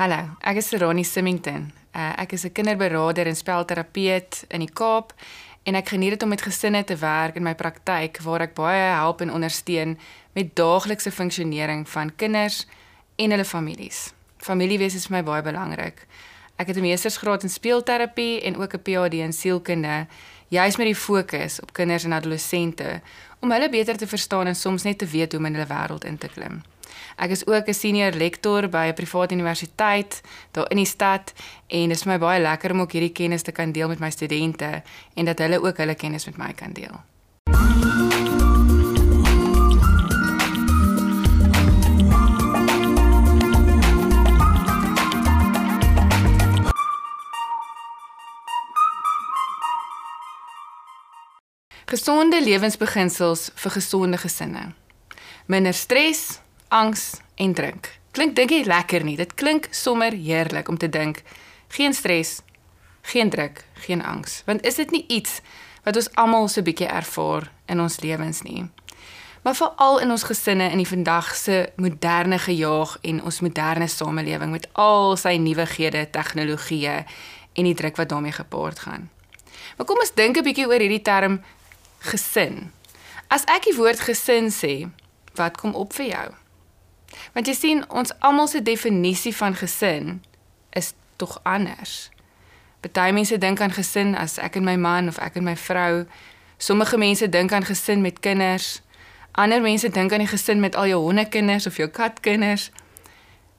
Hallo, ek is Ronnie Simington. Uh, ek is 'n kinderberaader en spelterapeut in die Kaap en ek geniet dit om met gesinne te werk in my praktyk waar ek baie help en ondersteun met daaglikse funksionering van kinders en hulle families. Familiewees is vir my baie belangrik. Ek het 'n meestersgraad in speelterapie en ook 'n PhD in sielkunde, juis met die fokus op kinders en adolessente om hulle beter te verstaan en soms net te weet hoe om in hulle wêreld in te klim. Ek is ook 'n senior lektor by 'n private universiteit daar in die stad en dit is vir my baie lekker om ook hierdie kennis te kan deel met my studente en dat hulle ook hulle kennis met my kan deel. Gesonde lewensbeginsels vir gesonde gesinne. Minder stres, angs en drink. Klink dink jy lekker nie? Dit klink sommer heerlik om te dink geen stres, geen druk, geen angs. Want is dit nie iets wat ons almal so bietjie ervaar in ons lewens nie? Maar veral in ons gesinne in die vandag se moderne gejaag en ons moderne samelewing met al sy nuwighede, tegnologieë en die druk wat daarmee gepaard gaan. Maar kom ons dink 'n bietjie oor hierdie term gesin. As ek die woord gesin sê, wat kom op vir jou? Want jy sien, ons almal se definisie van gesin is tog anders. Party mense dink aan gesin as ek en my man of ek en my vrou. Sommige mense dink aan gesin met kinders. Ander mense dink aan die gesin met al jou hondekinders of jou katkinders.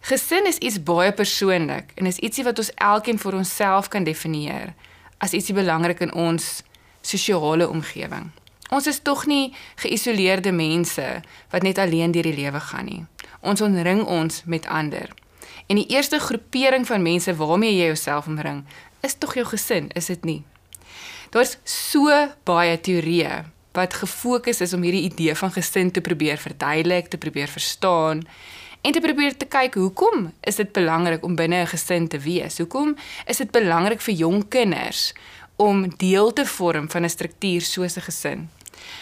Gesin is iets baie persoonlik en is ietsie wat ons elkeen vir onsself kan definieer as ietsie belangrik in ons sosiale omgewing. Ons is tog nie geïsoleerde mense wat net alleen deur die lewe gaan nie. Ons omring ons met ander. En die eerste groepering van mense waarmee jy jouself omring, is tog jou gesin, is dit nie? Daar's so baie teorieë wat gefokus is om hierdie idee van gesin te probeer verduidelik, te probeer verstaan en te probeer te kyk hoekom is dit belangrik om binne 'n gesin te wees? Hoekom is dit belangrik vir jong kinders om deel te vorm van 'n struktuur soos 'n gesin.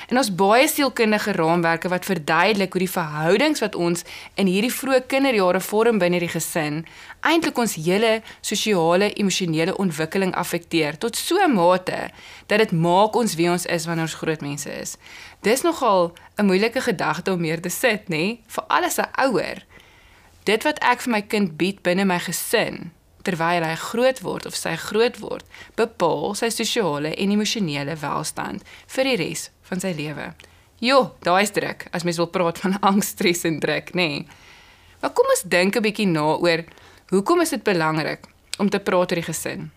En ons baie sielkundige raamwerke wat verduidelik hoe die verhoudings wat ons in hierdie vroeë kinderjare vorm binne die gesin eintlik ons hele sosiale emosionele ontwikkeling affekteer tot so 'n mate dat dit maak ons wie ons is wanneer ons groot mense is. Dis nogal 'n moeilike gedagte om meer te sit, nê, vir alles 'n ouer. Dit wat ek vir my kind bied binne my gesin terwyl hy groot word of sy groot word, bepaal sy sosiale en emosionele welstand vir die res van sy lewe. Jo, daai is druk as mens wil praat van angs, stres en druk, nê. Nee. Maar kom ons dink 'n bietjie na oor hoekom is dit belangrik om te praat oor die gesin?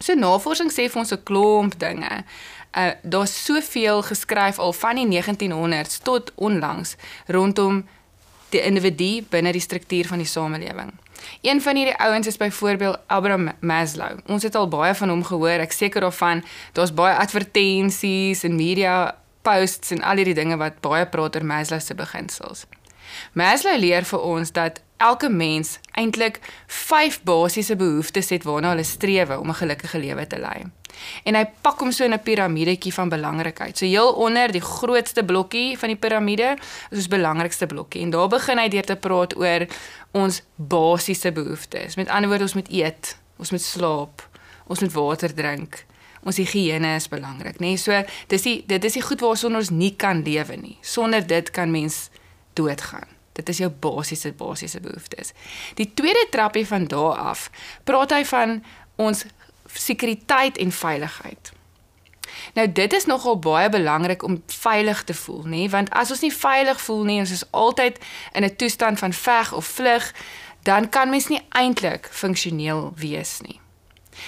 So navorsing sê vir ons 'n klomp dinge. Uh daar's soveel geskryf al van die 1900s tot onlangs rondom die individu binne die struktuur van die samelewing. Een van hierdie ouens is byvoorbeeld Abraham Maslow. Ons het al baie van hom gehoor. Ek seker daarvan daar's baie advertensies en media posts en al hierdie dinge wat baie praat oor Maslow se beginsels. Maslow leer vir ons dat elke mens eintlik 5 basiese behoeftes het waarna hulle streef om 'n gelukkige lewe te lei. En hy pak hom so in 'n piramidetjie van belangrikheid. So heel onder die grootste blokkie van die piramide is ons belangrikste blokkie en daar begin hy deur te praat oor ons basiese behoeftes. Met ander woorde, ons moet eet, ons moet slaap, ons moet water drink. Ons higiëne is belangrik, nê? Nee, so dis die dit is die goed waarsonder ons nie kan lewe nie. Sonder dit kan mens doodgaan. Dit is jou basiese basiese behoeftes. Die tweede trappie van daar af praat hy van ons sekuriteit en veiligheid. Nou dit is nogal baie belangrik om veilig te voel, nê? Want as ons nie veilig voel nie, ons is altyd in 'n toestand van veg of vlug, dan kan mens nie eintlik funksioneel wees nie.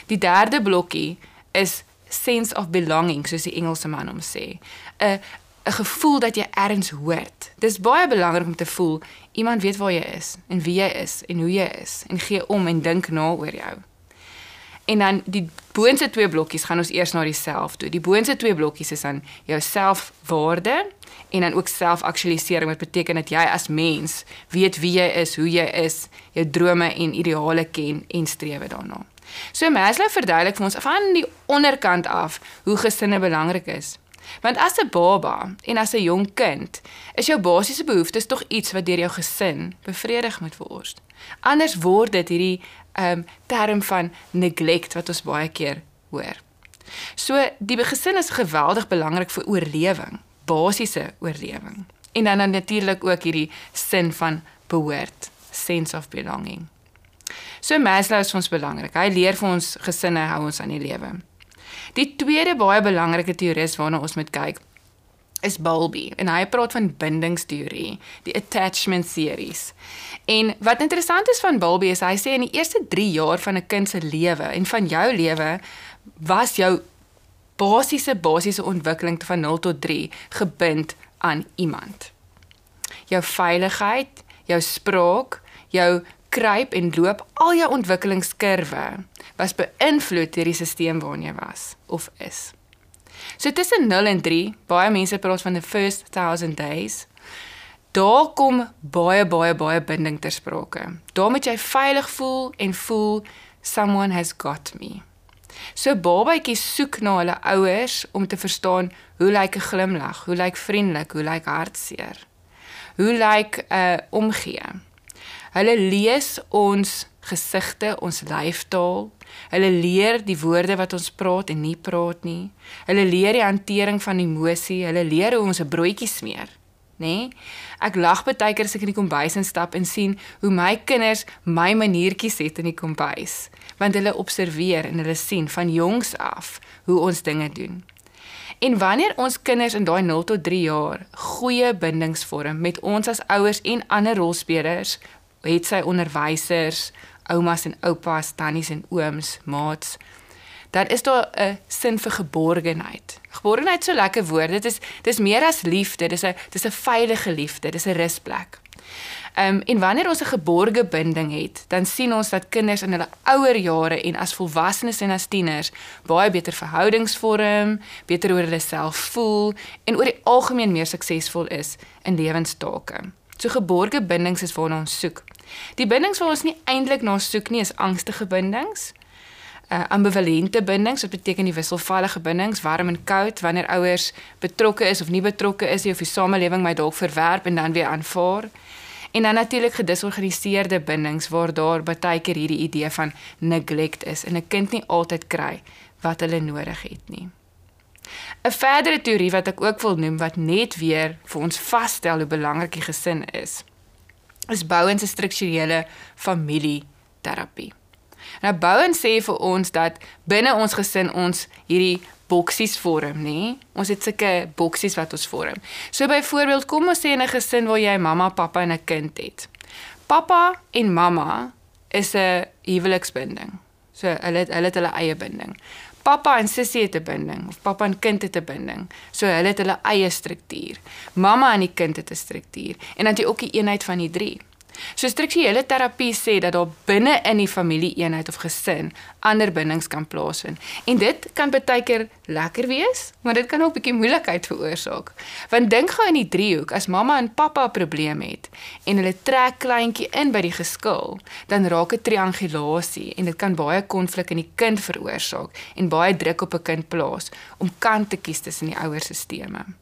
Die derde blokkie is sense of belonging, soos die Engelse man hom sê. 'n 'n gevoel dat jy ergens hoort. Dis baie belangrik om te voel iemand weet waar jy is en wie jy is en hoe jy is en gee om en dink na oor jou. En dan die boonste twee blokkies gaan ons eers na die self toe. Die boonste twee blokkies is dan jou selfwaarde en dan ook selfaktualisering wat beteken dat jy as mens weet wie jy is, hoe jy is, jou drome en ideale ken en streef daarna. So Maslow verduidelik vir ons van die onderkant af hoe gesinne belangrik is. Want as 'n baba en as 'n jong kind, is jou basiese behoeftes tog iets wat deur jou gesin bevredig moet word. Anders word dit hierdie um term van neglect wat ons baie keer hoor. So die gesin is geweldig belangrik vir oorlewing, basiese oorlewing. En dan, dan natuurlik ook hierdie sin van behoort, sense of belonging. So Maslow is vir ons belangrik. Hy leer vir ons gesinne hou ons aan die lewe. Die tweede baie belangrike teorie waarna ons moet kyk is Bowlby en hy praat van bindingsteorie, die attachment series. En wat interessant is van Bowlby is hy sê in die eerste 3 jaar van 'n kind se lewe en van jou lewe was jou basiese basiese ontwikkeling van 0 tot 3 gebind aan iemand. Jou veiligheid, jou spraak, jou kruip en loop, al jou ontwikkelingskurwe was beïnvloed deur die stelsel waarin jy was of is. So tussen 0 en 3, baie mense praat van the first 1000 days. Daar kom baie baie baie binding ter sprake. Daar moet jy veilig voel en voel someone has got me. So babatjies soek na hulle ouers om te verstaan hoe lyk 'n glimlag, hoe lyk vriendelik, hoe lyk hartseer. Hoe lyk 'n uh, omgee? Hulle lees ons gesigte, ons lyfstaal. Hulle leer die woorde wat ons praat en nie praat nie. Hulle leer die hantering van emosie. Hulle leer hoe ons 'n broodjie smeer, nê? Nee? Ek lag baie keer as ek in die kombuis instap en sien hoe my kinders my maniertjies het in die kombuis want hulle observeer en hulle sien van jongs af hoe ons dinge doen. En wanneer ons kinders in daai 0 tot 3 jaar goeie bindings vorm met ons as ouers en ander rolspelers, het sy onderwysers, oumas en oupas, tannies en ooms, maats, dan is daar 'n sin vir geborgenheid. Geborgenheid is so lekker woord. Dit is dis meer as liefde, dis 'n dis 'n veilige liefde, dis 'n rusplek. Ehm um, en wanneer ons 'n geborge binding het, dan sien ons dat kinders in hulle ouer jare en as volwassenes en as tieners baie beter verhoudings vorm, beter oor hulle self voel en oor die algemeen meer suksesvol is in lewenstake. So geborge bindings is waarna ons soek. Die bindings wat ons nie eintlik na soek nie is angstige bindings. Uh, ambivalente bindings, wat beteken die wisselvallige bindings, warm en koud, wanneer ouers betrokke is of nie betrokke is, of die samelewing my dalk verwerp en dan weer aanvaar. En dan natuurlik gedisorganiseerde bindings waar daar baie keer hierdie idee van neglect is en 'n kind nie altyd kry wat hulle nodig het nie. 'n Verdere teorie wat ek ook wil noem wat net weer vir ons vasstel hoe belangrik die gesin is, is Bowen se strukturele familieterapie. Nou Bowen sê vir ons dat binne ons gesin ons hierdie boksies vorm, nê? Ons het sulke boksies wat ons vorm. So byvoorbeeld, kom ons sê in 'n gesin waar jy mamma, pappa en 'n kind het. Pappa en mamma is 'n huweliksbinding. So hulle het hulle het hulle eie binding. Pappa en sussie het 'n binding of pappa en kind het 'n binding. So hulle het hulle eie struktuur. Mamma en die kind het 'n struktuur en dan jy ook die eenheid van die drie. So strukturele terapie sê dat daar binne in die familieeenheid of gesin ander bindings kan plaasvind. En dit kan baie keer lekker wees, maar dit kan ook 'n bietjie moeilikheid veroorsaak. Want dink gou in die driehoek, as mamma en pappa 'n probleem het en hulle trek kleintjie in by die geskil, dan raak dit triangulasie en dit kan baie konflik in die kind veroorsaak en baie druk op 'n kind plaas om kant te kies tussen die ouerstelsels.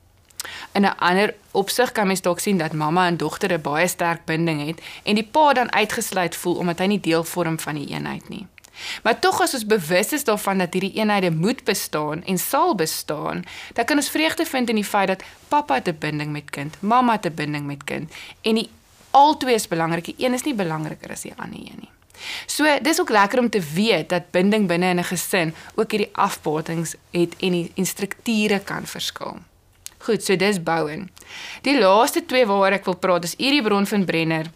In 'n ander opsig kan mens dalk sien dat mamma en dogter 'n baie sterk binding het en die pa dan uitgesluit voel omdat hy nie deel vorm van die eenheid nie. Maar tog as ons bewus is daarvan dat hierdie eenhede moet bestaan en sal bestaan, dan kan ons vreugde vind in die feit dat pappa 'n binding met kind, mamma 'n binding met kind en die albei is belangrik. Die een is nie belangriker as die ander een nie. So, dis ook lekker om te weet dat binding binne in 'n gesin ook hierdie afbatings het en die strukture kan verskil. Goed, so dis Bowen. Die laaste twee waaroor ek wil praat is Uri Bron van Brenner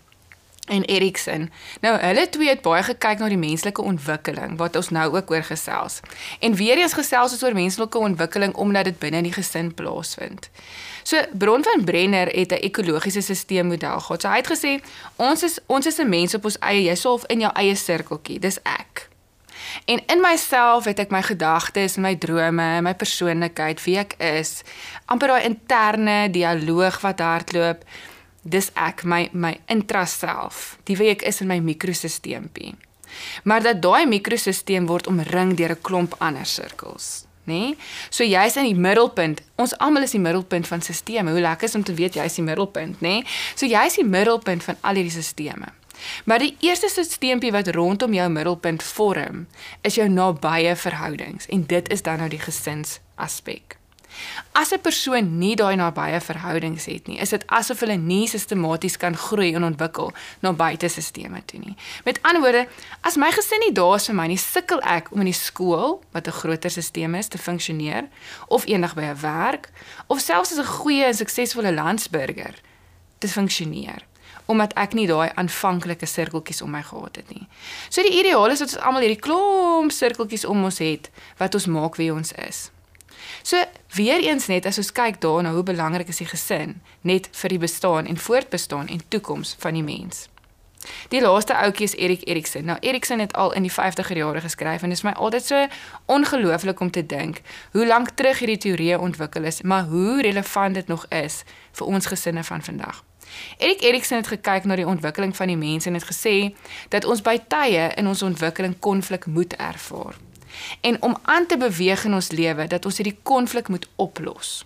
en Erikson. Nou, hulle twee het baie gekyk na die menslike ontwikkeling wat ons nou ook oor gesels. En weer eens gesels ons oor menslike ontwikkeling omdat dit binne die gesin plaasvind. So Bron van Brenner het 'n ekologiese stelselmodel gehad. So hy het gesê ons is ons is 'n mens op ons eie, jy self in jou eie sirkeltjie. Dis ek. En in myself het ek my gedagtes en my drome, my persoonlikheid, wie ek is, amper daai interne dialoog wat hardloop. Dis ek, my my intraself, die wie ek is in my mikrosisteempie. Maar dat daai mikrosisteem word omring deur 'n klomp ander sirkels. Nee? So jy's in die middelpunt. Ons almal is die middelpunt van stelsels. Hoe lekker is om te weet jy's die middelpunt, nê? Nee? So jy's die middelpunt van al hierdie stelsels. Maar die eerste stelseltjie wat rondom jou middelpunt vorm, is jou nabye verhoudings en dit is dan nou die gesinsaspek. As 'n persoon nie daai nabye verhoudings het nie, is dit asof hulle nie sistematies kan groei en ontwikkel na buitesisteme toe nie. Met ander woorde, as my gesin nie daar is vir my nie, sukkel ek om in die skool, wat 'n groter stelsel is, te funksioneer of eendag by 'n werk of selfs as 'n goeie en suksesvolle landsburger te funksioneer omdat ek nie daai aanvanklike sirkeltjies om my gehad het nie. So die ideaal is dat ons almal hierdie klomp sirkeltjies om ons het wat ons maak wie ons is. So weer eens net as ons kyk daarna hoe belangrik is die gesin net vir die bestaan en voortbestaan en toekoms van die mens. Die laaste ouetjie is Erik Erikson. Nou Erikson het al in die 50er jare geskryf en dit is my altyd so ongelooflik om te dink hoe lank terug hierdie teorieë ontwikkel is, maar hoe relevant dit nog is vir ons gesinne van vandag. Erik Erikson het gekyk na die ontwikkeling van die mens en het gesê dat ons by tye in ons ontwikkeling konflik moet ervaar en om aan te beweeg in ons lewe dat ons hierdie konflik moet oplos.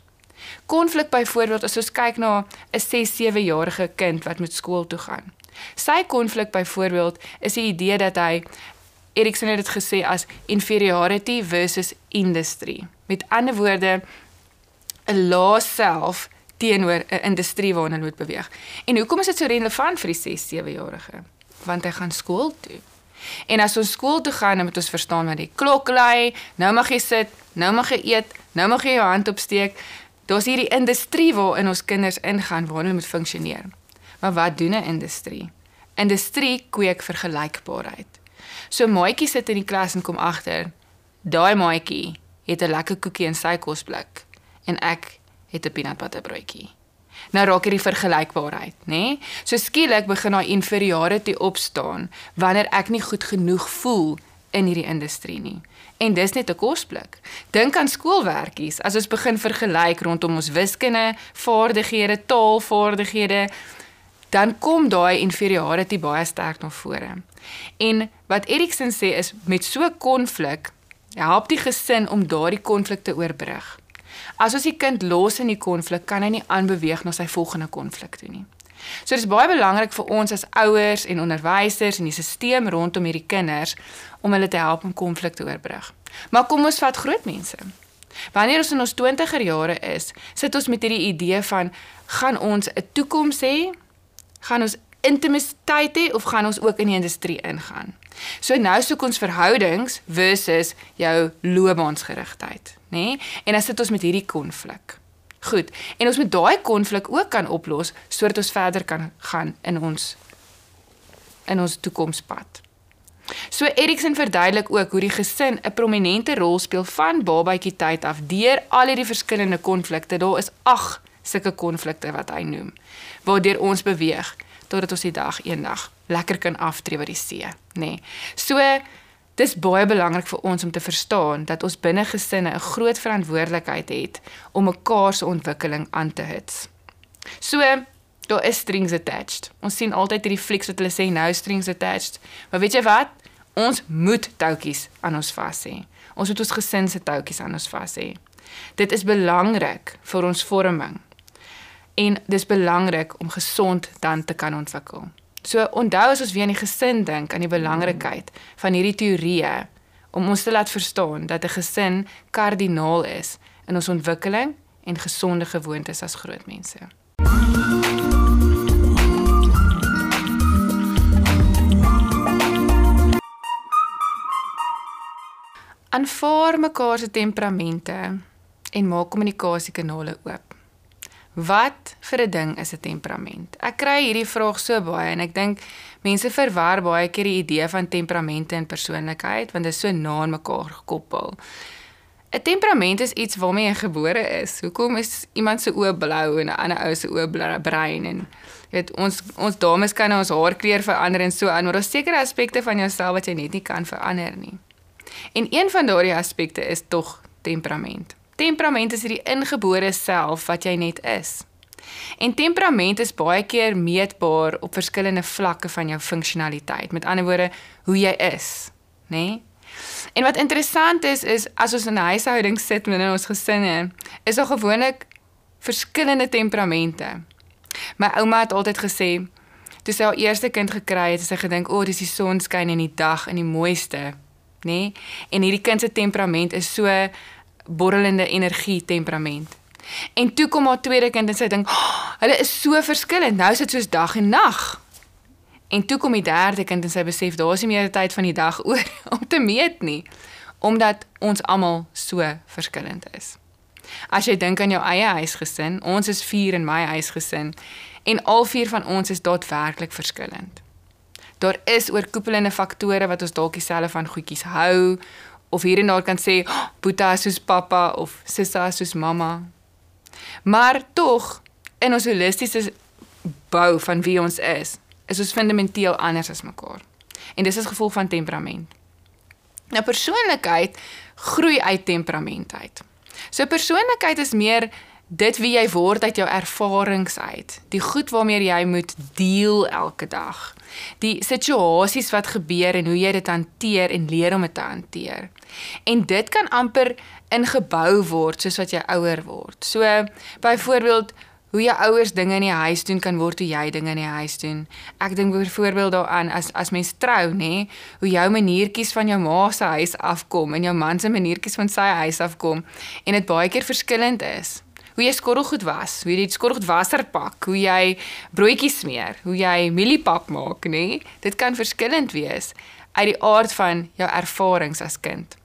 Konflik byvoorbeeld as ons kyk na 'n 6-7 jarige kind wat moet skool toe gaan. Sy konflik byvoorbeeld is die idee dat hy Erikson het dit gesê as inferiority versus industry. Met ander woorde 'n lae self teenoor 'n industrie waarna hy moet beweeg. En hoekom is dit so relevant vir die 6-7 jarige? Want hy gaan skool toe. En as ons skool toe gaan, dan moet ons verstaan wat die klok lui, nou mag jy sit, nou mag jy eet, nou mag jy jou hand opsteek. Daar's hierdie industrie waarin ons kinders ingaan waar hulle moet funksioneer. Maar wat doen 'n industrie? Industrie kweek vergelykbaarheid. So maatjie sit in die klas en kom agter, daai maatjie het 'n lekker koekie in sy kosblik en ek het 'n peanut butter broodjie nou raak hierdie vergelykbaarheid, nê? Nee? So skielik begin daai inferiority opstaan wanneer ek nie goed genoeg voel in hierdie industrie nie. En dis net 'n kosblik. Dink aan skoolwerkies. As ons begin vergelyk rondom ons wiskunde, vaardighede, taalvaardighede, dan kom daai inferiority baie sterk na vore. En wat Erikson sê is met so 'n konflik help die gesin om daardie konflik te oorbrug. As ons die kind los in die konflik, kan hy nie aanbeweeg na sy volgende konflik toe nie. So dis baie belangrik vir ons as ouers en onderwysers en die stelsel rondom hierdie kinders om hulle te help om konflik te oorbrug. Maar kom ons vat groot mense. Wanneer ons in ons 20er jare is, sit ons met hierdie idee van gaan ons 'n toekoms hê? Gaan ons intimiteit hê of gaan ons ook in die industrie ingaan? So nou soek ons verhoudings versus jou loopbaansgerigtheid nê? Nee? En dan sit ons met hierdie konflik. Goed. En ons moet daai konflik ook kan oplos sodat ons verder kan gaan in ons in ons toekomspad. So Erikson verduidelik ook hoe die gesin 'n prominente rol speel van babatjie tyd af deur al hierdie verskillende konflikte. Daar is 8 sulke konflikte wat hy noem waardeur ons beweeg totdat ons die dag eendag lekker kan aftree by die see, nê. Nee. So Dis baie belangrik vir ons om te verstaan dat ons binne gesinne 'n groot verantwoordelikheid het om mekaar se ontwikkeling aan te hits. So, daar is strings attached. Ons sien altyd hierdie flieks wat hulle sê nou strings attached. Maar weet jy wat? Ons moet touwtjies aan ons vas hê. Ons moet ons gesin se touwtjies aan ons vas hê. Dit is belangrik vir ons vorming. En dis belangrik om gesond dan te kan ontwikkel. So onthou as ons weer aan die gesin dink aan die belangrikheid van hierdie teorieë om ons te laat verstaan dat 'n gesin kardinaal is in ons ontwikkeling en gesonde gewoontes as groot mense. Aanvaar mekaar se temperamente en maak kommunikasiekanale oop. Wat vir 'n ding is 'n temperament? Ek kry hierdie vraag so baie en ek dink mense verwar baie keer die idee van temperamente en persoonlikheid want dit is so na aan mekaar gekoppel. 'n Temperament is iets waarmee jy gebore is. Hoekom is iemand se oë blou en 'n ander ou se oë bruin en jy weet ons ons dames kan ons haarkleur verander en so aan, maar daar is sekere aspekte van jouself wat jy net nie kan verander nie. En een van daardie aspekte is tog temperament. Temperament is hierdie ingebore self wat jy net is. En temperament is baie keer meetbaar op verskillende vlakke van jou funksionaliteit. Met ander woorde, hoe jy is, nê? Nee? En wat interessant is is as ons in 'n huishouding sit binne ons gesinne, is daar gewoonlik verskillende temperamente. My ouma het altyd gesê toe sy haar eerste kind gekry het, het sy gedink, "O, oh, dis die sonskyn in die dag in die mooiste." Nê? Nee? En hierdie kind se temperament is so borrelende energie temperament. En toe kom haar tweede kind en sy dink, oh, "Hulle is so verskillend. Nou is dit soos dag en nag." En toe kom die derde kind en sy besef daar is nie meer tyd van die dag oor om te meet nie, omdat ons almal so verskillend is. As jy dink aan jou eie huisgesin, ons is 4 in my huisgesin en al vier van ons is daadwerklik verskillend. Daar is oorkoepelende faktore wat ons dalk dieselfde van goedjies hou of hier en daar kan sê, oh, "Boeta is soos pappa" of "Sissa is soos mamma." Maar tog in ons holistiese bou van wie ons is, is ons fundamenteel anders as mekaar. En dis as gevolg van temperament. Nou persoonlikheid groei uit temperament uit. So persoonlikheid is meer dit wie jy word uit jou ervarings uit. Die goed waarmee jy moet deel elke dag. Die situasies wat gebeur en hoe jy dit hanteer en leer om dit te hanteer. En dit kan amper ingebou word soos wat jy ouer word. So byvoorbeeld hoe jou ouers dinge in die huis doen kan word hoe jy dinge in die huis doen. Ek dink byvoorbeeld daaraan as as mens trou, nê, hoe jou maniertjies van jou ma se huis afkom en jou man se maniertjies van sy huis afkom en dit baie keer verskillend is. Hoe jy skorrelgoed was, hoe jy die skorrelgoed wasser pak, hoe jy broodjies smeer, hoe jy mieliepap maak, nê? Dit kan verskillend wees uit die aard van jou ervarings as kind.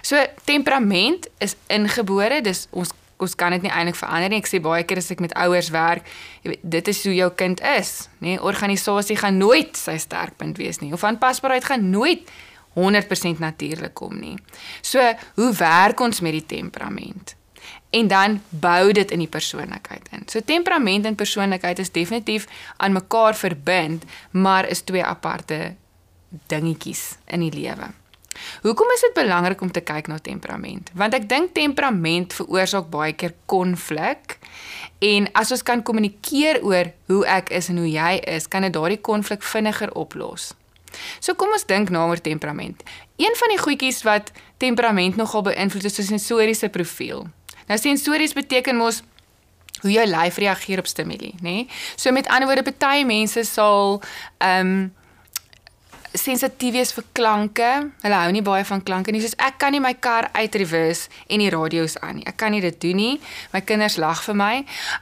So temperament is ingebore, dis ons ons kan dit nie eintlik verander nie. Ek sê baie keer as ek met ouers werk, dit is hoe jou kind is, nê? Nee, organisasie gaan nooit sy sterkpunt wees nie. Of aanpasbaarheid gaan nooit 100% natuurlik kom nie. So, hoe werk ons met die temperament? En dan bou dit in die persoonlikheid in. So temperament en persoonlikheid is definitief aan mekaar verbind, maar is twee aparte dingetjies in die lewe. Hoekom is dit belangrik om te kyk na temperament? Want ek dink temperament veroorsaak baie keer konflik. En as ons kan kommunikeer oor hoe ek is en hoe jy is, kan dit daardie konflik vinniger oplos. So kom ons dink na oor temperament. Een van die goedjies wat temperament nogal beïnvloed is, is sensoriese profiel. Nou sensories beteken mos hoe jou lyf reageer op stimule, nê? Nee? So met ander woorde, baie mense sal ehm um, sensitief wees vir klanke. Hulle hou nie baie van klanke nie. Soos ek kan nie my kar uit reverse en die radio's aan nie. Ek kan nie dit doen nie. My kinders lag vir my.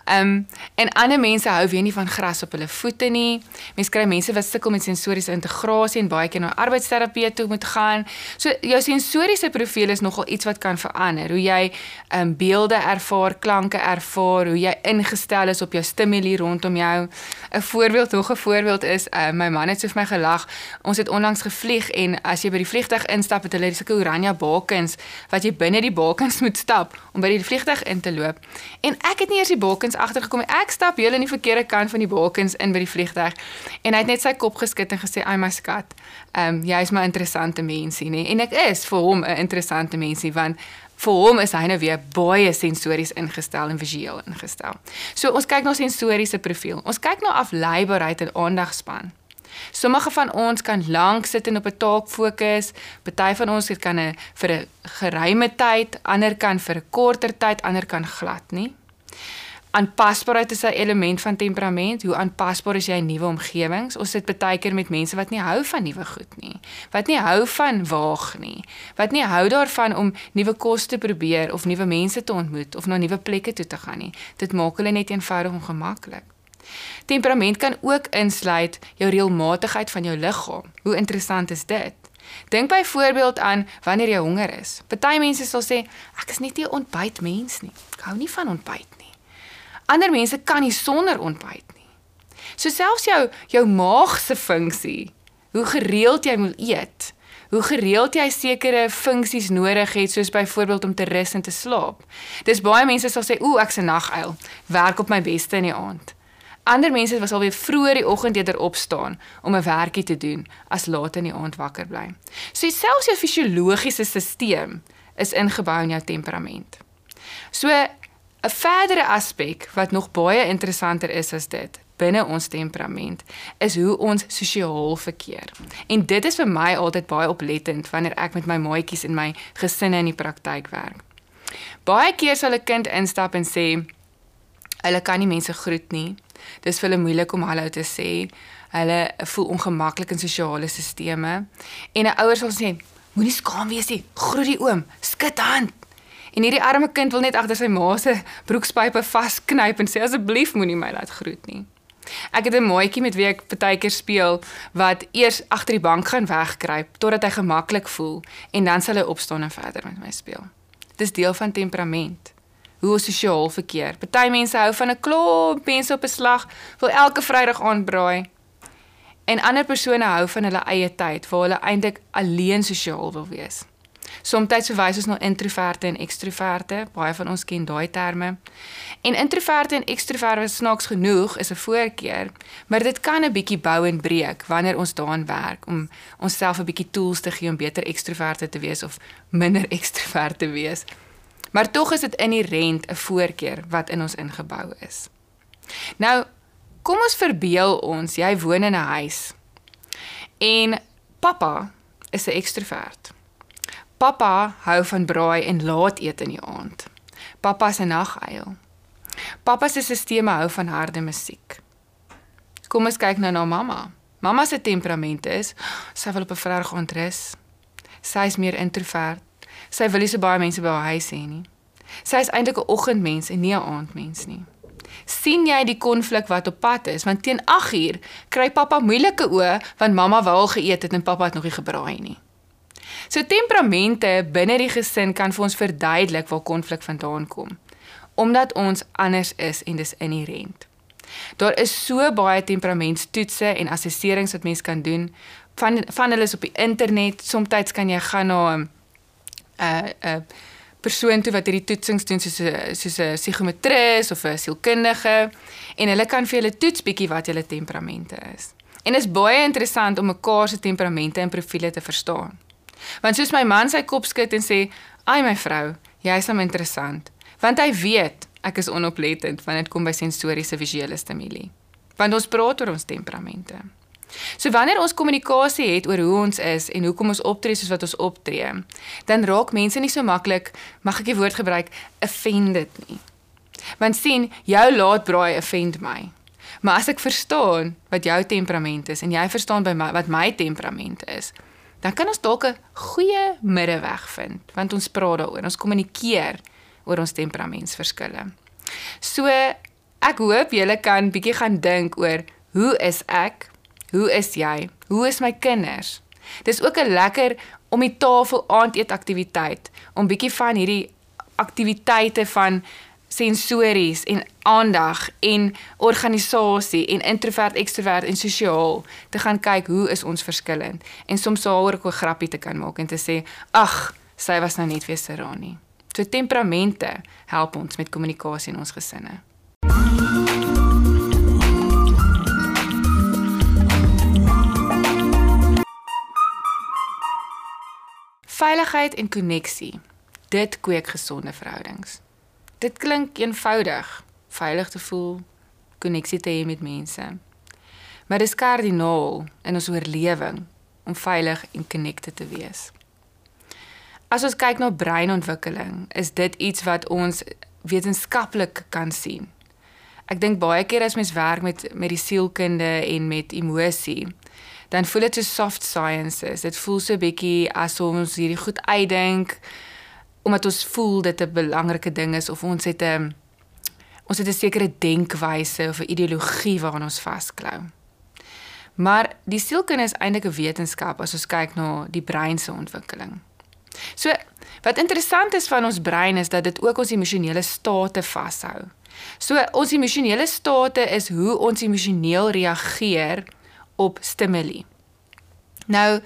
Ehm um, en ander mense hou weer nie van gras op hulle voete nie. Mense kry mense wat sukkel met sensoriese integrasie en baie keer na arbeidsterapeut toe moet gaan. So jou sensoriese profiel is nogal iets wat kan verander. Hoe jy ehm um, beelde ervaar, klanke ervaar, hoe jy ingestel is op jou stimule rondom jou. 'n Voorbeeld, nog 'n voorbeeld is, uh, my man het so vir my gelag. Ons onlangs gevlieg en as jy by die vliegtuig instap, het hulle sulke oranje bakens wat jy binne die bakens moet stap om by die vliegtuig in te loop. En ek het nie eers die bakens agtergekom nie. Ek stap heel aan die verkeerde kant van die bakens in by die vliegtuig en hy het net sy kop geskud en gesê, "Ai my skat, ehm um, jy's my interessante mensie, nê?" En ek is vir hom 'n interessante mensie want vir hom is hy nou weer baie sensories ingestel en visueel ingestel. So ons kyk na sensoriese profiel. Ons kyk na afleibaarheid en aandagspan. Sommige van ons kan lank sit en op 'n taak fokus. Party van ons kan 'n vir 'n geruime tyd, ander kan vir 'n korter tyd, ander kan glad nie. Aanpasbaarheid is 'n element van temperament. Hoe aanpasbaar is jy in nuwe omgewings? Ons sit baie keer met mense wat nie hou van nuwe goed nie, wat nie hou van waag nie, wat nie hou daarvan om nuwe kos te probeer of nuwe mense te ontmoet of na nuwe plekke toe te gaan nie. Dit maak hulle net eenvoudig ongemaklik. Temperament kan ook insluit jou reëlmatigheid van jou liggaam. Hoe interessant is dit? Dink byvoorbeeld aan wanneer jy honger is. Party mense sal sê ek is net nie 'n ontbytmens nie. Ek hou nie van ontbyt nie. Ander mense kan nie sonder ontbyt nie. So selfs jou jou maag se funksie, hoe gereeld jy moet eet, hoe gereeld jy sekere funksies nodig het soos byvoorbeeld om te rus en te slaap. Dis baie mense sal sê ooh ek's 'n naguil, werk op my beste in die aand. Ander mense was alweer vroeër die oggend eerder opstaan om 'n werkie te doen as laat in die aand wakker bly. So selfs jou fisiologiese stelsel is ingebou in jou temperament. So 'n verdere aspek wat nog baie interessanter is as dit, binne ons temperament is hoe ons sosiaal verkeer. En dit is vir my altyd baie oplettend wanneer ek met my maatjies in my gesinne in die praktyk werk. Baie keer sal 'n kind instap en sê hulle kan nie mense groet nie. Dis vir hulle moeilik om hallo te sê. Hulle voel ongemaklik in sosiale stelsels. En 'n ouer sal sê, moenie skaam wees nie. Groet die oom, skud hand. En hierdie arme kind wil net agter sy ma se broekspype vasknyp en sê asseblief moenie my laat groet nie. Ek het 'n maatjie met wie ek baie keer speel wat eers agter die bank gaan wegkruip totdat hy gemaklik voel en dan sal hy opstaan en verder met my speel. Dis deel van temperament. Hoe ons sosiaal verkeer. Party mense hou van 'n klomp mense op 'n slag, wil elke Vrydag aand braai. En ander persone hou van hulle eie tyd waar hulle eintlik alleen sosiaal wil wees. Somstyds verwys ons na introverte en ekstroverte, baie van ons ken daai terme. En introverte en ekstroverte snaaks genoeg is 'n voorkeur, maar dit kan 'n bietjie bou en breek wanneer ons daaraan werk om onsself 'n bietjie tools te gee om beter ekstroverte te wees of minder ekstroverte te wees. Maar tog is dit inherënt 'n voorkeur wat in ons ingebou is. Nou, kom ons verbeel ons jy woon in 'n huis en pappa is 'n ekstrovert. Pappa hou van braai en laat eet in die aand. Pappa se naguil. Pappa se stelsel hou van harde musiek. Kom ons kyk nou na mamma. Mamma se temperament is sy wil op 'n Vrydag aand rus. Sy is meer introvert. Sy wil nie so baie mense by haar huis hê nie. Sy is eintlik 'n oggendmens en nie 'n aandmens nie. sien jy die konflik wat op pad is? Want teen 8uur kry pappa moeilike oë want mamma wou al geëet het en pappa het nog nie gebraai nie. So temperamente binne die gesin kan vir ons verduidelik waar konflik vandaan kom omdat ons anders is en dis inherënt. Daar is so baie temperamentstoetse en assesserings wat mens kan doen van van hulle is op die internet. Somstyds kan jy gaan na 'n 'n 'n persoon toe wat hierdie toetsings doen soos 'n soos 'n psigometris of 'n sielkundige en hulle kan vir julle toets bietjie wat julle temperamente is. En dit is baie interessant om mekaar se temperamente en profile te verstaan. Want soos my man sy kop skud en sê, "Ai my vrou, jy's hom interessant." want hy weet ek is onoplettend wanneer dit kom by sensoriese visuele stimule. Want ons praat oor ons temperamente. So wanneer ons kommunikasie het oor hoe ons is en hoekom ons optree soos wat ons optree, dan raak mense nie so maklik, mag ek die woord gebruik, offended nie. Want sien, jou laat braai offend my. Maar as ek verstaan wat jou temperament is en jy verstaan by my wat my temperament is, dan kan ons dalk 'n goeie middeweg vind, want ons praat daaroor, ons kommunikeer oor ons temperamentsverskille. So ek hoop julle kan bietjie gaan dink oor hoe is ek? Hoe is jy? Hoe is my kinders? Dis ook 'n lekker om die tafel aandete aktiwiteit om bietjie van hierdie aktiwiteite van sensories en aandag en organisasie en introvert ekstrovert en sosiaal te gaan kyk hoe is ons verskillend en soms daaroor ook 'n grappie te kan maak en te sê ag sy was nou net weer Serani. So temperamente help ons met kommunikasie in ons gesinne. Veiligheid en koneksie. Dit kweek gesonde verhoudings. Dit klink eenvoudig, veilig te voel, koneksie te hê met mense. Maar dit is kardinaal in ons oorlewing om veilig en connected te wees. As ons kyk na breinontwikkeling, is dit iets wat ons wetenskaplik kan sien. Ek dink baie keer as mens werk met met die sielkunde en met emosie, dan voel dit so soft sciences. Dit voel so bietjie asof ons hierdie goed uitdink omdat ons voel dit 'n belangrike ding is of ons het 'n ons het 'n sekere denkwyse of 'n ideologie waaraan ons vasklou. Maar die sielkunde is eintlik 'n wetenskap as ons kyk na die brein se ontwikkeling. So wat interessant is van ons brein is dat dit ook ons emosionele state vashou. So ons emosionele state is hoe ons emosioneel reageer op stimule. Nou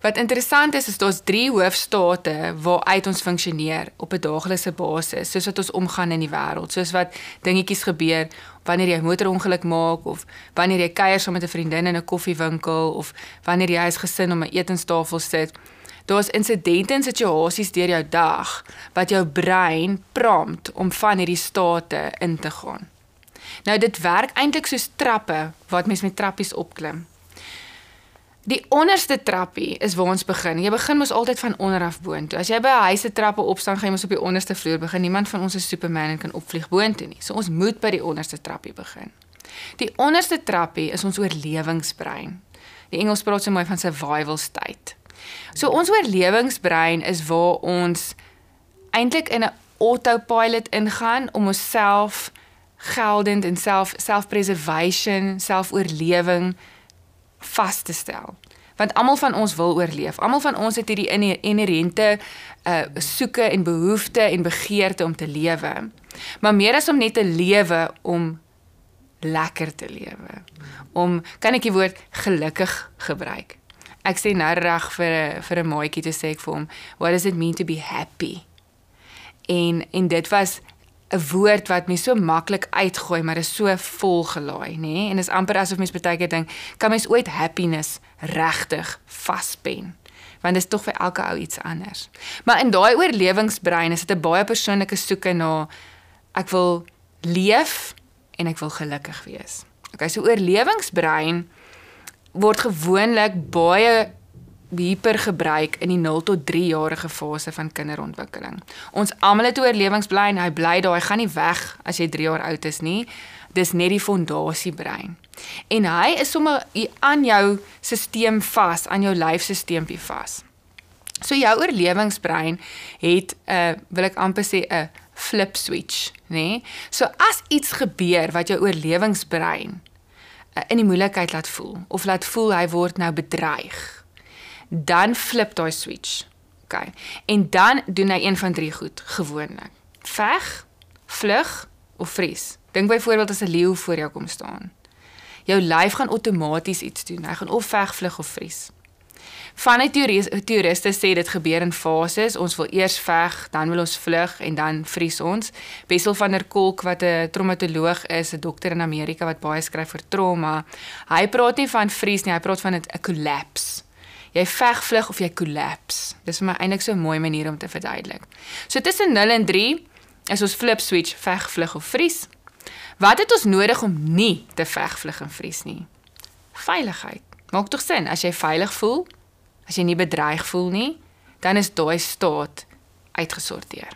wat interessant is is daar's drie hoofstate waaruit ons funksioneer op 'n daaglikse basis, soos wat ons omgaan in die wêreld, soos wat dingetjies gebeur wanneer jy 'n motorongeluk maak of wanneer jy kuier saam met 'n vriendin in 'n koffiewinkel of wanneer jy as gesin om 'n etenstafel sit daar's insidente en situasies deur jou dag wat jou brein prompt om van hierdie state in te gaan. Nou dit werk eintlik soos trappe wat mens met trappies opklim. Die onderste trappie is waar ons begin. Jy begin mos altyd van onder af boontoe. As jy by 'n huis se trappe opstaan, gaan jy mos op die onderste vloer begin. Niemand van ons is Superman en kan opvlieg boontoe nie. So ons moet by die onderste trappie begin. Die onderste trappie is ons oorlewingsbrein. Die Engels praat so mooi van survival state. So ons oorlewingsbrein is waar ons eintlik in 'n autopilot ingaan om onsself geldend en self self-preservation, selfoorlewing vas te stel. Want almal van ons wil oorleef. Almal van ons het hierdie inherente uh soeke en behoefte en begeerte om te lewe. Maar meer as om net te lewe om lekker te lewe. Om kan ek die woord gelukkig gebruik. Ek sê nou reg vir vir 'n maatjie te sê ek vir hom, what does it mean to be happy? En en dit was 'n woord wat mens so maklik uitgooi, maar is so volgelaai, nê? Nee? En is amper asof mens baie keer dink, kan mens ooit happiness regtig vaspen? Want dit is tog vir elke ou iets anders. Maar in daai oorlewingsbrein is dit 'n baie persoonlike soeke na ek wil leef en ek wil gelukkig wees. Okay, so oorlewingsbrein word gewoonlik baie hyper gebruik in die 0 tot 3 jarige fase van kinderontwikkeling. Ons almal het oorlewingsbrein, hy bly daar, hy gaan nie weg as jy 3 jaar oud is nie. Dis net die fondasiebrein. En hy is sommer aan jou stelsel vas, aan jou lyfstelsel vas. So jou oorlewingsbrein het 'n uh, wil ek amper sê 'n flip switch, nê? Nee? So as iets gebeur wat jou oorlewingsbrein uh, in die moeilikheid laat voel of laat voel hy word nou bedreig dan flip daai switch. OK. En dan doen hy een van drie goed gewoonlik. Veg, vlug of vries. Dink byvoorbeeld as 'n leeu voor jou kom staan. Jou lyf gaan outomaties iets doen. Hy gaan of veg, vlug of vries. Van die toeriste sê dit gebeur in fases. Ons wil eers veg, dan wil ons vlug en dan vries ons. Bessel van der Kolk wat 'n traumatoloog is, 'n dokter in Amerika wat baie skryf vir trauma. Hy praat nie van vries nie, hy praat van 'n collapse jy veg vlug of jy collapse. Dis vir my eintlik so 'n mooi manier om te verduidelik. So tussen 0 en 3 is ons flip switch veg vlug of vries. Wat het ons nodig om nie te veg vlug en vries nie? Veiligheid. Maak tog sin as jy veilig voel, as jy nie bedreig voel nie, dan is daai staat uitgesorteer.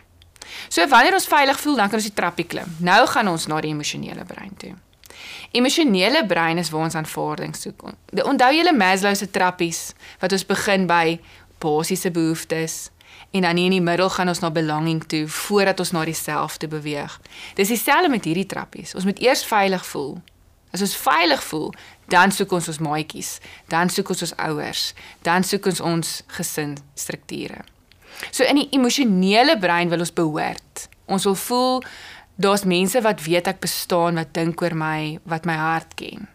So wanneer ons veilig voel, dan kan ons die trappie klim. Nou gaan ons na die emosionele brein toe. Emosionele brein is waar ons aanvaarding soek. Onthou julle Maslow se trappies wat ons begin by basiese behoeftes en dan in die middel gaan ons na belonging toe voordat ons na die self toe beweeg. Dis dieselfde met hierdie trappies. Ons moet eers veilig voel. As ons veilig voel, dan soek ons ons maatjies, dan soek ons ons ouers, dan soek ons ons gesinstrukture. So in die emosionele brein wil ons behoort. Ons wil voel daar's mense wat weet ek bestaan, wat dink oor my, wat my hart ken.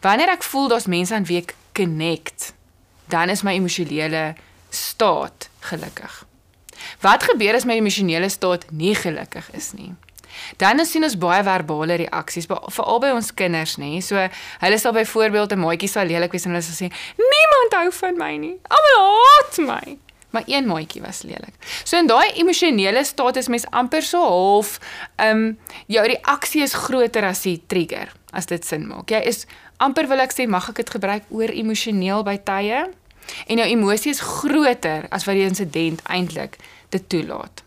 Wanneer ek voel daar's mense aan wie ek connect, dan is my emosionele staat gelukkig. Wat gebeur as my emosionele staat nie gelukkig is nie? Dan sien ons baie verbale reaksies, veral by ons kinders, nê. So hulle sal byvoorbeeld 'n maatjie sal lelik wees en hulle sal sê: "Niemand hou van my nie. Almal haat my." Maar een maatjie was lelik. So in daai emosionele staat is mens amper so half ehm um, jou reaksie is groter as die trigger as dit sin maak. Jy is amper wil ek sê mag ek dit gebruik oor emosioneel by tye en jou emosie is groter as wat die insident eintlik dit toelaat.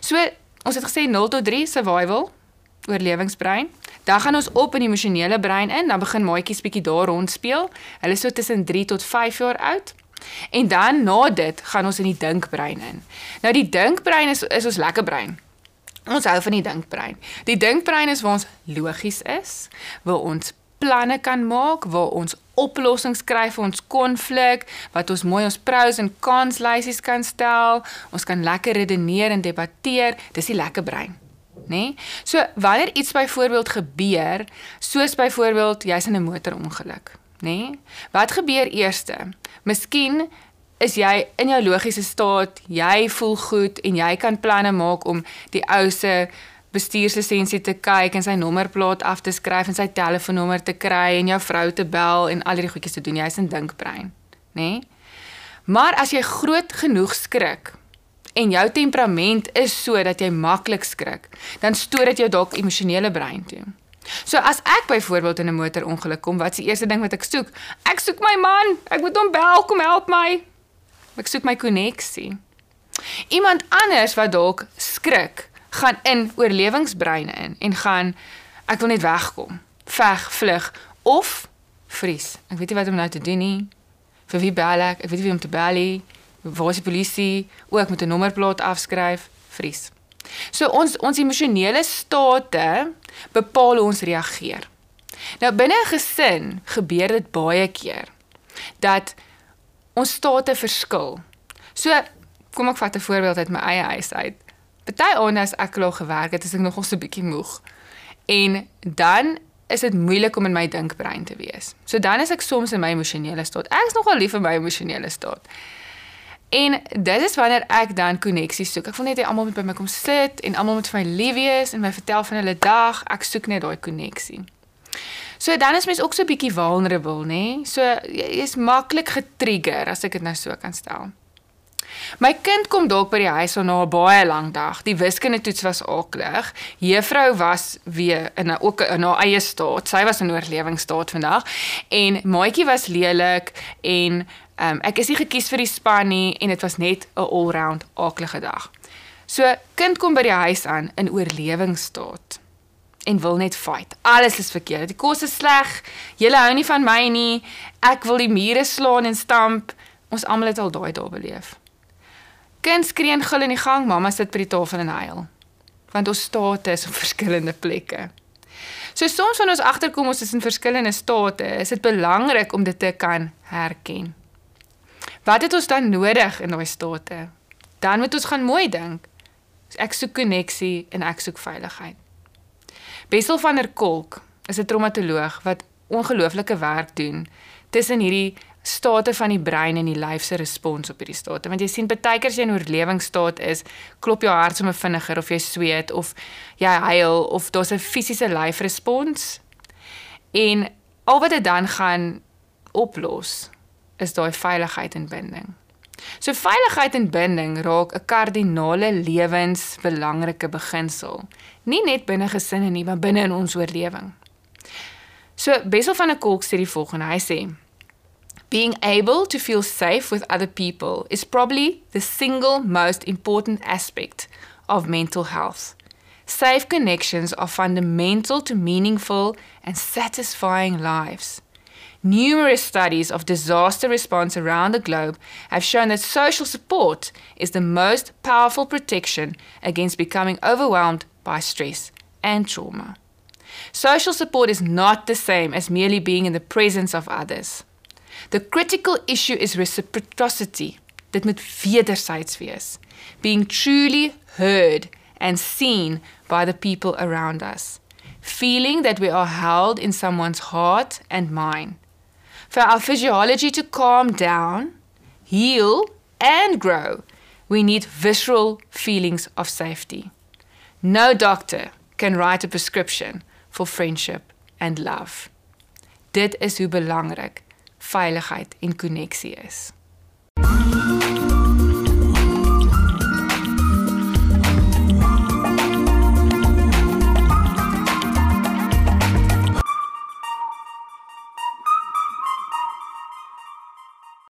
So ons het gesê 0 tot 3 survival oorlewingsbrein. Dan gaan ons op in die emosionele brein in, dan begin maatjies bietjie daar rond speel. Hulle is so tussen 3 tot 5 jaar oud. En dan na dit gaan ons in die dinkbrein in. Nou die dinkbrein is is ons lekker brein. Ons hou van die dinkbrein. Die dinkbrein is waar ons logies is, waar ons planne kan maak, waar ons oplossings kry vir ons konflik, wat ons mooi ons pros en cons lysies kan stel. Ons kan lekker redeneer en debatteer. Dis die lekker brein. Nee? So wanneer iets byvoorbeeld gebeur, soos byvoorbeeld jy's in 'n motorongeluk, nê? Nee? Wat gebeur eerste? Miskien is jy in jou logiese staat, jy voel goed en jy kan planne maak om die ou se bestuurslisensie te kyk en sy nommerplaat af te skryf en sy telefoonnommer te kry en jou vrou te bel en al die goedjies te doen. Jy's in dinkbrein, nê? Nee? Maar as jy groot genoeg skrik en jou temperament is so dat jy maklik skrik, dan stoor dit jou dalk emosionele brein toe. So as ek byvoorbeeld in 'n motorongeluk kom, wat is die eerste ding wat ek soek? Ek soek my man. Ek moet hom bel, kom help my. Ek soek my koneksie. Iemand anders wat dalk skrik, gaan in oorlewingsbreine in en gaan ek wil net wegkom, veg, vlug of vries. Ek weet nie wat om nou te doen nie. Vir wie bel ek? Ek weet nie wie om te bel nie. Waar is die polisie? O, ek moet 'n nommerplaat afskryf. Vries. So ons ons emosionele state bepaal hoe ons reageer. Nou binne 'n gesin gebeur dit baie keer dat ons state verskil. So kom ek vat 'n voorbeeld uit my eie huis uit. Party aande as ek klaar gewerk het, is ek nogal so bietjie moeg. En dan is dit moeilik om in my dinkbrein te wees. So dan is ek soms in my emosionele staat. Ek is nogal lief vir my emosionele staat. En dit is wanneer ek dan koneksies soek. Ek wil net hê almal moet by my kom sit en almal moet vir my lief wees en my vertel van hulle dag. Ek soek net daai koneksie. So dan is mens ook so 'n bietjie vulnerable, nê? Nee? So jy is maklik getrigger as ek dit nou so kan stel. My kind kom dalk by die huis na 'n baie lang dag. Die wiskunde toets was aklig. Juffrou was weer in 'n ook in haar eie staat. Sy was in oorlewingsstaat vandag en maatjie was lelik en um, ek is nie gekies vir die span nie en dit was net 'n all-round aklige dag. So kind kom by die huis aan in oorlewingsstaat en wil net fight. Alles is verkeerd. Die kos is sleg. Julle hou nie van my nie. Ek wil die mure slaan en stamp. Ons almal het al daai dae beleef. Kind skree en gil in die gang, mamma sit by die tafel en huil. Want ons state is op verskillende plekke. So soms wanneer ons agterkom ons is in verskillende state, is dit belangrik om dit te kan herken. Wat het ons dan nodig in daai state? Dan moet ons gaan mooi dink. Ek soek koneksie en ek soek veiligheid. Bessel van der Kolk is 'n traumatoloog wat ongelooflike werk doen tussen hierdie state van die brein en die lyf se respons op hierdie state. Want jy sien baie keer as jy in oorlewingsstaat is, klop jou hart sommer vinniger of jy sweet of jy huil of daar's 'n fisiese lyfrespons. En al wat dit dan gaan oplos is daai veiligheid en binding. So veiligheid en binding raak 'n kardinale lewensbelangrike beginsel, nie net binne gesinne nie, maar binne in ons oorlewing. So Bessel van der Kolk sê die volgende, hy sê Being able to feel safe with other people is probably the single most important aspect of mental health. Safe connections are fundamental to meaningful and satisfying lives. Numerous studies of disaster response around the globe have shown that social support is the most powerful protection against becoming overwhelmed by stress and trauma. Social support is not the same as merely being in the presence of others. The critical issue is reciprocity. Dit moet wederzijds wees. Being truly heard and seen by the people around us. Feeling that we are held in someone's heart and mind. For our physiology to calm down, heal, and grow, we need visceral feelings of safety. No doctor can write a prescription for friendship and love. Dit is hoe belangrik veiligheid en koneksie is.